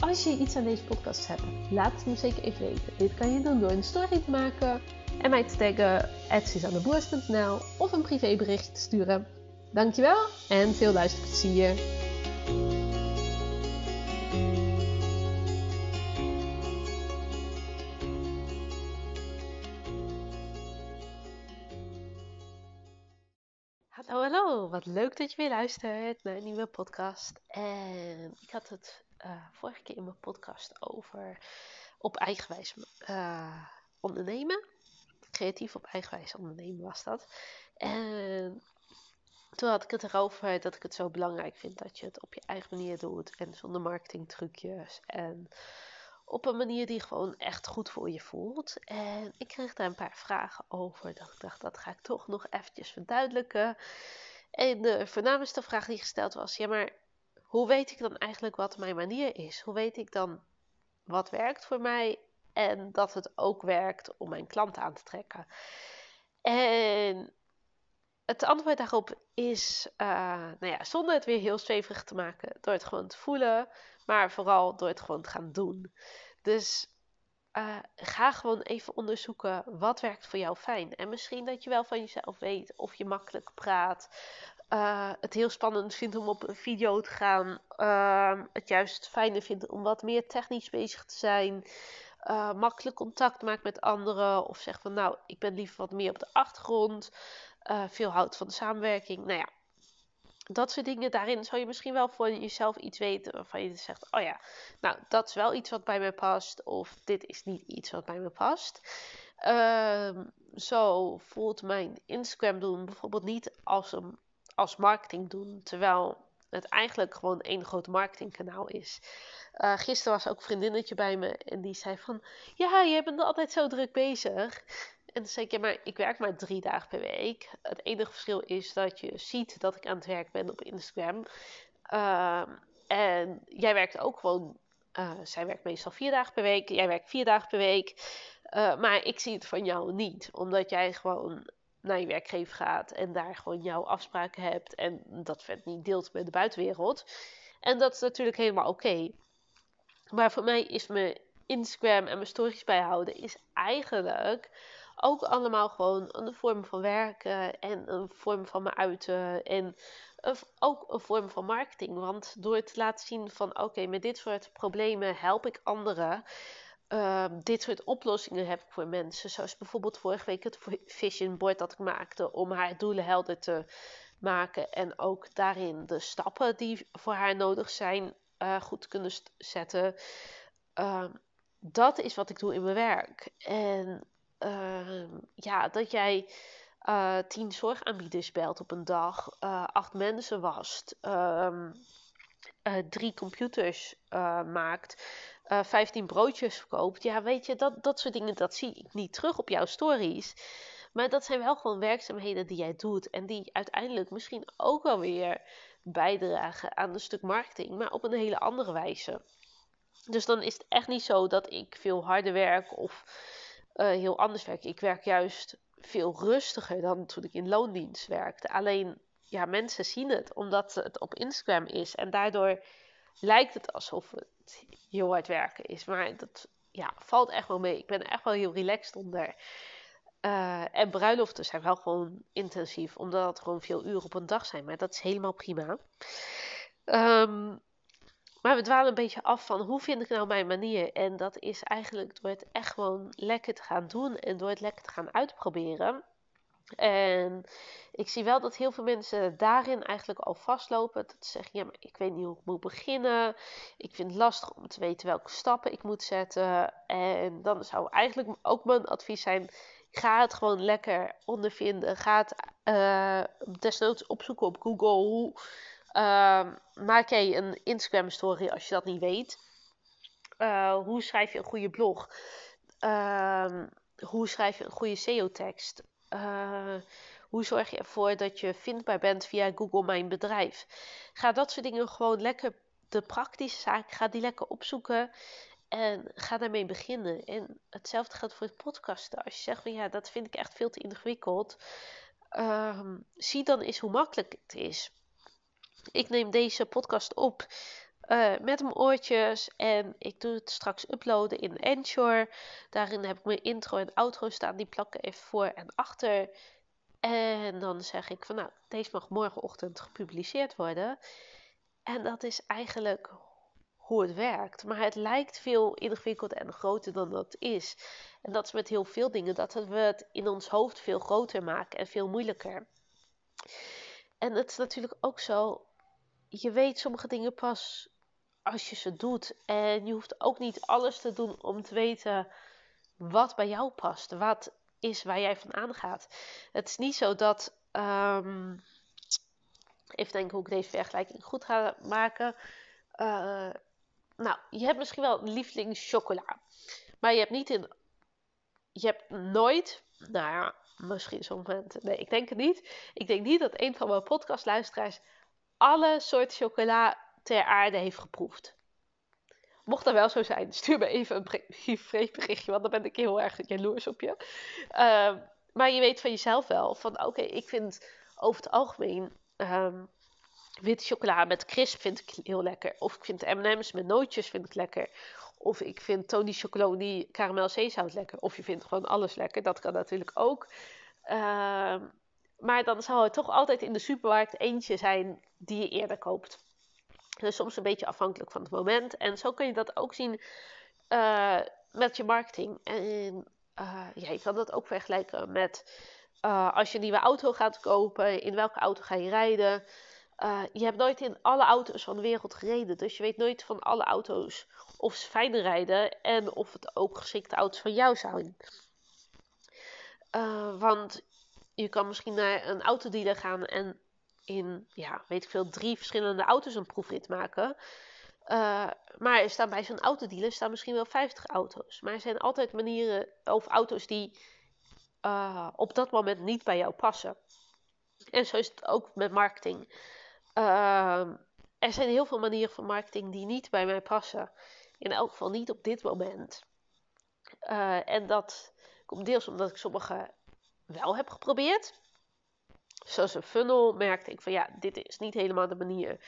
Als je iets aan deze podcast hebt, laat het me zeker even weten. Dit kan je doen door een story te maken en mij te taggen @suzanneboers.nl of een privébericht te sturen. Dankjewel en veel luisterplezier. Hallo, hallo. Wat leuk dat je weer luistert naar een nieuwe podcast. En ik had het uh, vorige keer in mijn podcast over op eigenwijs uh, ondernemen. Creatief op eigenwijs ondernemen was dat. En toen had ik het erover dat ik het zo belangrijk vind dat je het op je eigen manier doet. En zonder marketingtrucjes. En op een manier die gewoon echt goed voor je voelt. En ik kreeg daar een paar vragen over. Dat ik dacht, dat ga ik toch nog eventjes verduidelijken. En de voornaamste vraag die gesteld was: ja, maar hoe weet ik dan eigenlijk wat mijn manier is? Hoe weet ik dan wat werkt voor mij en dat het ook werkt om mijn klant aan te trekken? En het antwoord daarop is, uh, nou ja, zonder het weer heel zweverig te maken, door het gewoon te voelen, maar vooral door het gewoon te gaan doen. Dus uh, ga gewoon even onderzoeken wat werkt voor jou fijn. En misschien dat je wel van jezelf weet of je makkelijk praat. Uh, het heel spannend vindt om op een video te gaan. Uh, het juist fijner vindt om wat meer technisch bezig te zijn. Uh, makkelijk contact maakt met anderen. Of zeg van nou, ik ben liever wat meer op de achtergrond. veel houdt van de samenwerking. Nou ja, dat soort dingen, daarin zou je misschien wel voor jezelf iets weten waarvan je zegt: Oh ja, nou, dat is wel iets wat bij me past, of dit is niet iets wat bij me past. Uh, zo voelt mijn Instagram doen bijvoorbeeld niet als, een, als marketing doen, terwijl het eigenlijk gewoon één groot marketingkanaal is. Uh, gisteren was ook een vriendinnetje bij me en die zei van... Ja, jij bent altijd zo druk bezig. En dan zei ik, ja, maar ik werk maar drie dagen per week. Het enige verschil is dat je ziet dat ik aan het werk ben op Instagram. Uh, en jij werkt ook gewoon, uh, zij werkt meestal vier dagen per week. Jij werkt vier dagen per week. Uh, maar ik zie het van jou niet, omdat jij gewoon naar je werkgever gaat en daar gewoon jouw afspraken hebt en dat verder niet deelt met de buitenwereld. En dat is natuurlijk helemaal oké. Maar voor mij is mijn Instagram en mijn stories bijhouden is eigenlijk ook allemaal gewoon een vorm van werken en een vorm van me uiten. En ook een vorm van marketing. Want door te laten zien van oké, met dit soort problemen help ik anderen. Uh, dit soort oplossingen heb ik voor mensen. Zoals bijvoorbeeld vorige week het vision board dat ik maakte om haar doelen helder te maken. En ook daarin de stappen die voor haar nodig zijn uh, goed kunnen zetten. Uh, dat is wat ik doe in mijn werk. En uh, ja, dat jij uh, tien zorgaanbieders belt op een dag, uh, acht mensen wast, ehm, drie computers maakt, vijftien broodjes verkoopt. Ja, weet je, dat, dat soort dingen, dat zie ik niet terug op jouw stories. Maar dat zijn wel gewoon werkzaamheden die jij doet en die uiteindelijk misschien ook wel weer bijdragen aan een stuk marketing, maar op een hele andere wijze. Dus dan is het echt niet zo dat ik veel harder werk of uh, heel anders werk. Ik werk juist veel rustiger dan toen ik in loondienst werkte. Alleen, ja, mensen zien het omdat het op Instagram is. En daardoor lijkt het alsof het heel hard werken is. Maar dat ja, valt echt wel mee. Ik ben echt wel heel relaxed onder. Uh, en bruiloften zijn wel gewoon intensief, omdat het gewoon veel uren op een dag zijn. Maar dat is helemaal prima. Um, maar we dwalen een beetje af van hoe vind ik nou mijn manier. En dat is eigenlijk door het echt gewoon lekker te gaan doen en door het lekker te gaan uitproberen. En ik zie wel dat heel veel mensen daarin eigenlijk al vastlopen. Dat ze zeggen, ja, maar ik weet niet hoe ik moet beginnen. Ik vind het lastig om te weten welke stappen ik moet zetten. En dan zou eigenlijk ook mijn advies zijn, ga het gewoon lekker ondervinden. Ga het uh, desnoods opzoeken op Google. Hoe uh, maak jij een Instagram story als je dat niet weet. Uh, hoe schrijf je een goede blog? Uh, hoe schrijf je een goede SEO-tekst? Uh, hoe zorg je ervoor dat je vindbaar bent via Google Mijn Bedrijf? Ga dat soort dingen gewoon lekker, de praktische zaken, ga die lekker opzoeken. En ga daarmee beginnen. En hetzelfde geldt voor het podcasten. Als je zegt van ja, dat vind ik echt veel te ingewikkeld. Ehm, zie dan eens hoe makkelijk het is. Ik neem deze podcast op uh, met mijn oortjes en ik doe het straks uploaden in Anchor. Daarin heb ik mijn intro en outro staan. Die plakken even voor en achter. En dan zeg ik van nou, deze mag morgenochtend gepubliceerd worden. En dat is eigenlijk hoe het werkt. Maar het lijkt veel ingewikkelder en groter dan dat is. En dat is met heel veel dingen, dat we het in ons hoofd veel groter maken en veel moeilijker. En het is natuurlijk ook zo, je weet sommige dingen pas als je ze doet. En je hoeft ook niet alles te doen om te weten wat bij jou past. Wat is waar jij van aangaat. Het is niet zo dat. Um, even denken hoe ik deze vergelijking goed ga maken. Uh, nou, je hebt misschien wel een lievelingschocola. Maar je hebt niet in. Je hebt nooit. Nou ja, misschien sommige momenten. Nee, ik denk het niet. Ik denk niet dat een van mijn podcastluisteraars alle soorten chocola ter aarde heeft geproefd. Mocht dat wel zo zijn, stuur me even een berichtje, want dan ben ik heel erg jaloers op je. Uh, maar je weet van jezelf wel van oké, ik vind over het algemeen um, witte chocola met crisp vind ik heel lekker. Of ik vind M&M's met nootjes vind ik lekker. Of ik vind Tony Chocoloni karamel zeezout lekker. Of je vindt gewoon alles lekker. Dat kan natuurlijk ook. Uh, maar dan zal het toch altijd in de supermarkt eentje zijn die je eerder koopt. Dus soms een beetje afhankelijk van het moment. En zo kun je dat ook zien uh, met je marketing. En uh, ja, je kan dat ook vergelijken met uh, als je een nieuwe auto gaat kopen. In welke auto ga je rijden? je hebt nooit in alle auto's van de wereld gereden. Dus je weet nooit van alle auto's of ze fijn rijden. En of het ook geschikte auto's van jou zijn. want je kan misschien naar een autodealer gaan en in, ja, weet ik veel, drie verschillende auto's een proefrit maken. Uh, maar er staan bij zo'n autodealer staan misschien wel 50 auto's. Maar er zijn altijd manieren of auto's die uh, op dat moment niet bij jou passen. En zo is het ook met marketing. Uh, er zijn heel veel manieren van marketing die niet bij mij passen. In elk geval niet op dit moment. en dat komt deels omdat ik sommige wel heb geprobeerd zoals een funnel, merkte ik van ja, dit is niet helemaal de manier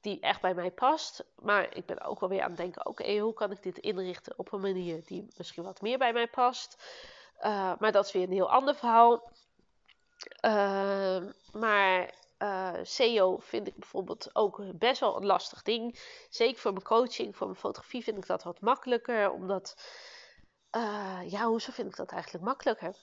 die echt bij mij past. Maar ik ben ook wel weer aan het denken, oké, hoe kan ik dit inrichten op een manier die misschien wat meer bij mij past. Uh, maar dat is weer een heel ander verhaal. Uh, maar uh, SEO vind ik bijvoorbeeld ook best wel een lastig ding. Zeker voor mijn coaching, voor mijn fotografie vind ik dat wat makkelijker. Omdat, ja, hoezo vind ik dat eigenlijk makkelijker?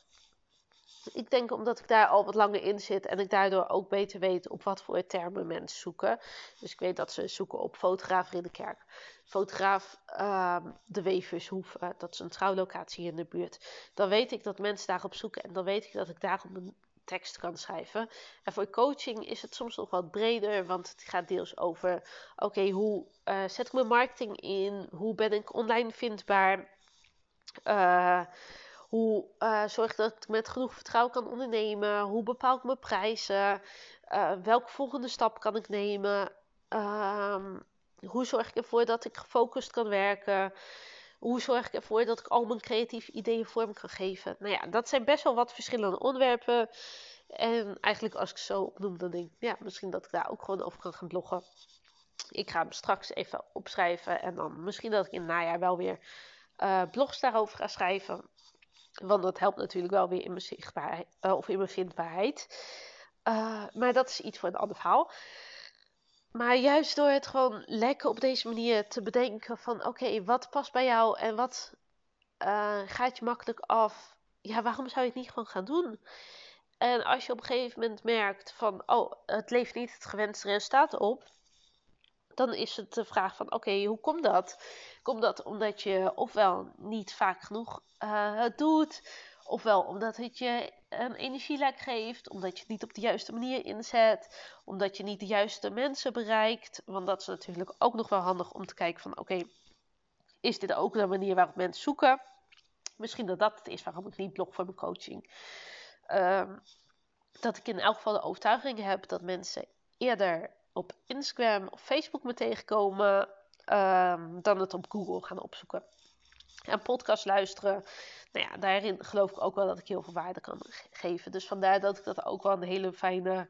Ik denk omdat ik daar al wat langer in zit en ik daardoor ook beter weet op wat voor termen mensen zoeken. Dus ik weet dat ze zoeken op fotograaf in de kerk. Fotograaf uh, de Wevershoeve, dat is een trouwlocatie in de buurt. Dan weet ik dat mensen daarop zoeken en dan weet ik dat ik daarop een tekst kan schrijven. En voor coaching is het soms nog wat breder, want het gaat deels over: oké, hoe uh, zet ik mijn marketing in? Hoe ben ik online vindbaar? Hoe zorg ik dat ik met genoeg vertrouwen kan ondernemen? Hoe bepaal ik mijn prijzen? Uh, welke volgende stap kan ik nemen? Uh, hoe zorg ik ervoor dat ik gefocust kan werken? Hoe zorg ik ervoor dat ik al mijn creatieve ideeën vorm kan geven? Nou ja, dat zijn best wel wat verschillende onderwerpen. En eigenlijk als ik zo opnoem, dan denk ik, ja, misschien dat ik daar ook gewoon over kan gaan bloggen. Ik ga hem straks even opschrijven en dan misschien dat ik in het najaar wel weer uh, blogs daarover ga schrijven. Want dat helpt natuurlijk wel weer in mijn zichtbaarheid uh, of in mijn vindbaarheid. Uh, maar dat is iets voor een ander verhaal. Maar juist door het gewoon lekker op deze manier te bedenken van oké, wat past bij jou en wat uh, gaat je makkelijk af. Ja, waarom zou je het niet gewoon gaan doen? En als je op een gegeven moment merkt van oh, het levert niet het gewenste resultaat op. Dan is het de vraag van oké, hoe komt dat? Komt dat omdat je ofwel niet vaak genoeg uh, het doet, ofwel omdat het je een energielek geeft, omdat je het niet op de juiste manier inzet, omdat je niet de juiste mensen bereikt. Want dat is natuurlijk ook nog wel handig om te kijken van oké, is dit ook de manier waarop mensen zoeken. Misschien dat dat het is waarom ik niet blog voor mijn coaching. Ehm, dat ik in elk geval de overtuiging heb dat mensen eerder op Instagram of Facebook me tegenkomen um, dan het op Google gaan opzoeken. En podcast luisteren, nou ja, daarin geloof ik ook wel dat ik heel veel waarde kan geven. Dus vandaar dat ik dat ook wel een hele fijne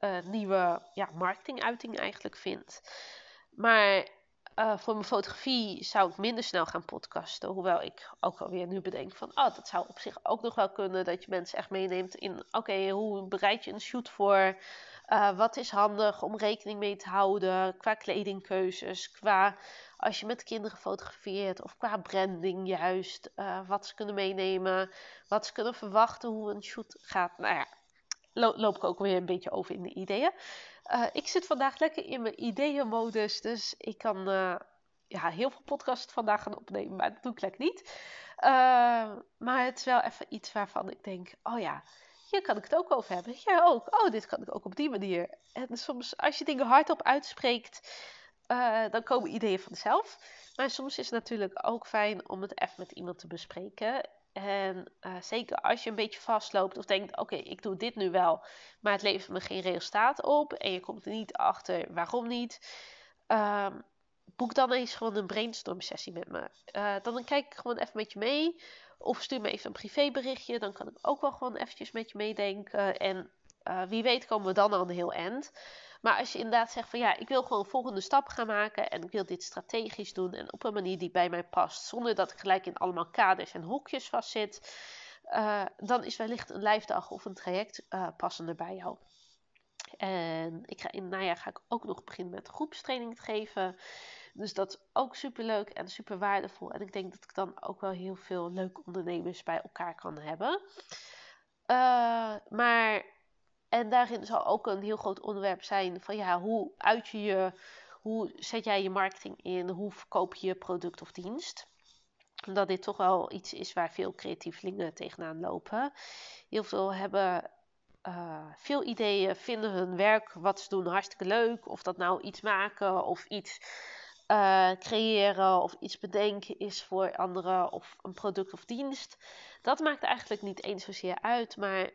uh, nieuwe ja, marketinguiting eigenlijk vind. Maar uh, voor mijn fotografie zou ik minder snel gaan podcasten. Hoewel ik ook alweer nu bedenk van, oh, dat zou op zich ook nog wel kunnen. Dat je mensen echt meeneemt in, oké, hoe bereid je een shoot voor? Uh, wat is handig om rekening mee te houden qua kledingkeuzes, qua als je met kinderen fotografeert of qua branding juist. Uh, wat ze kunnen meenemen, wat ze kunnen verwachten, hoe een shoot gaat. Nou ja, loop ik ook weer een beetje over in de ideeën. Uh, ik zit vandaag lekker in mijn ideeënmodus, dus ik kan ja, heel veel podcasts vandaag gaan opnemen, maar dat doe ik lekker niet. Maar het is wel even iets waarvan ik denk, oh ja, hier kan ik het ook over hebben. Jij ook. Oh, dit kan ik ook op die manier. En soms als je dingen hardop uitspreekt, dan komen ideeën vanzelf. Maar soms is het natuurlijk ook fijn om het even met iemand te bespreken. En uh, zeker als je een beetje vastloopt of denkt: oké, ik doe dit nu wel, maar het levert me geen resultaat op. En je komt er niet achter waarom niet. Uh, boek dan eens gewoon een brainstorm sessie met me. Uh, dan kijk ik gewoon even met je mee. Of stuur me even een privéberichtje. Dan kan ik ook wel gewoon eventjes met je meedenken. En uh, wie weet komen we dan al een heel eind. Maar als je inderdaad zegt van ja, ik wil gewoon volgende stap gaan maken en ik wil dit strategisch doen en op een manier die bij mij past, zonder dat ik gelijk in allemaal kaders en hokjes vastzit, uh, dan is wellicht een lijfdag of een traject passender bij jou. En ik ga in het najaar ga ik ook nog beginnen met groepstraining te geven. Dus dat is ook super leuk en super waardevol. En ik denk dat ik dan ook wel heel veel leuke ondernemers bij elkaar kan hebben. Uh, maar en daarin zal ook een heel groot onderwerp zijn van ja, hoe uit je je, hoe zet jij je marketing in, hoe verkoop je je product of dienst. Omdat dit toch wel iets is waar veel creatievelingen tegenaan lopen. Heel veel hebben uh, veel ideeën, vinden hun werk, wat ze doen, hartstikke leuk. Of dat nou iets maken of iets uh, creëren of iets bedenken is voor anderen of een product of dienst. Dat maakt eigenlijk niet eens zozeer uit, maar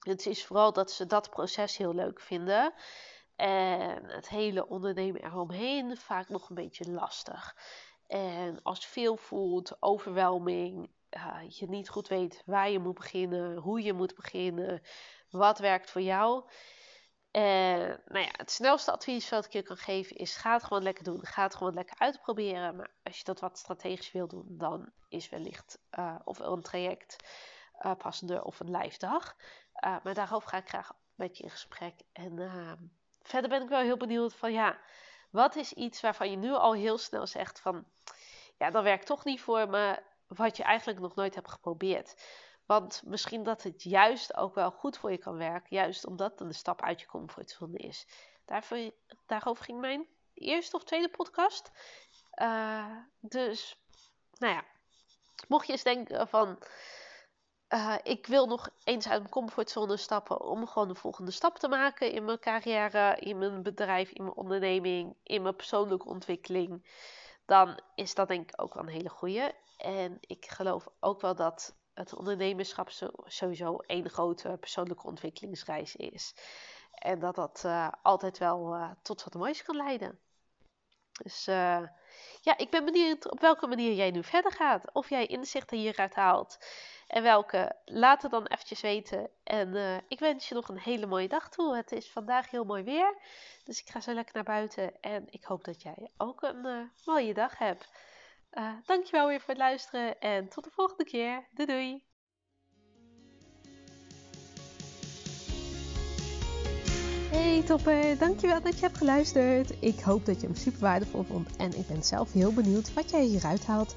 het is vooral dat ze dat proces heel leuk vinden. En het hele ondernemen eromheen vaak nog een beetje lastig. En als veel voelt, overwelming, uh, je niet goed weet waar je moet beginnen, hoe je moet beginnen, wat werkt voor jou. En nou ja, het snelste advies wat ik je kan geven is: ga het gewoon lekker doen. Ga het gewoon lekker uitproberen. Maar als je dat wat strategisch wil doen, dan is wellicht uh, of een traject uh, passender of een live dag. Uh, maar daarover ga ik graag met je in gesprek. En uh, verder ben ik wel heel benieuwd van ja, wat is iets waarvan je nu al heel snel zegt van ja, dat werkt toch niet voor me, wat je eigenlijk nog nooit hebt geprobeerd. Want misschien dat het juist ook wel goed voor je kan werken, juist omdat het een stap uit je comfortzone is. Daarvoor, daarover ging mijn eerste of tweede podcast. Uh, dus, nou ja, mocht je eens denken van uh, ik wil nog eens uit mijn comfortzone stappen om gewoon de volgende stap te maken in mijn carrière, in mijn bedrijf, in mijn onderneming, in mijn persoonlijke ontwikkeling. Dan is dat denk ik ook wel een hele goede. En ik geloof ook wel dat het ondernemerschap sowieso één grote persoonlijke ontwikkelingsreis is. En dat dat uh, altijd wel uh, tot wat moois kan leiden. Dus uh, ja, ik ben benieuwd op welke manier jij nu verder gaat. Of jij inzichten hieruit haalt. En welke, laat het dan eventjes weten. En uh, ik wens je nog een hele mooie dag toe. Het is vandaag heel mooi weer. Dus ik ga zo lekker naar buiten. En ik hoop dat jij ook een uh, mooie dag hebt. Uh, dankjewel weer voor het luisteren. En tot de volgende keer. Doei doei. Hey topper, dankjewel dat je hebt geluisterd. Ik hoop dat je hem super waardevol vond en ik ben zelf heel benieuwd wat jij hieruit haalt.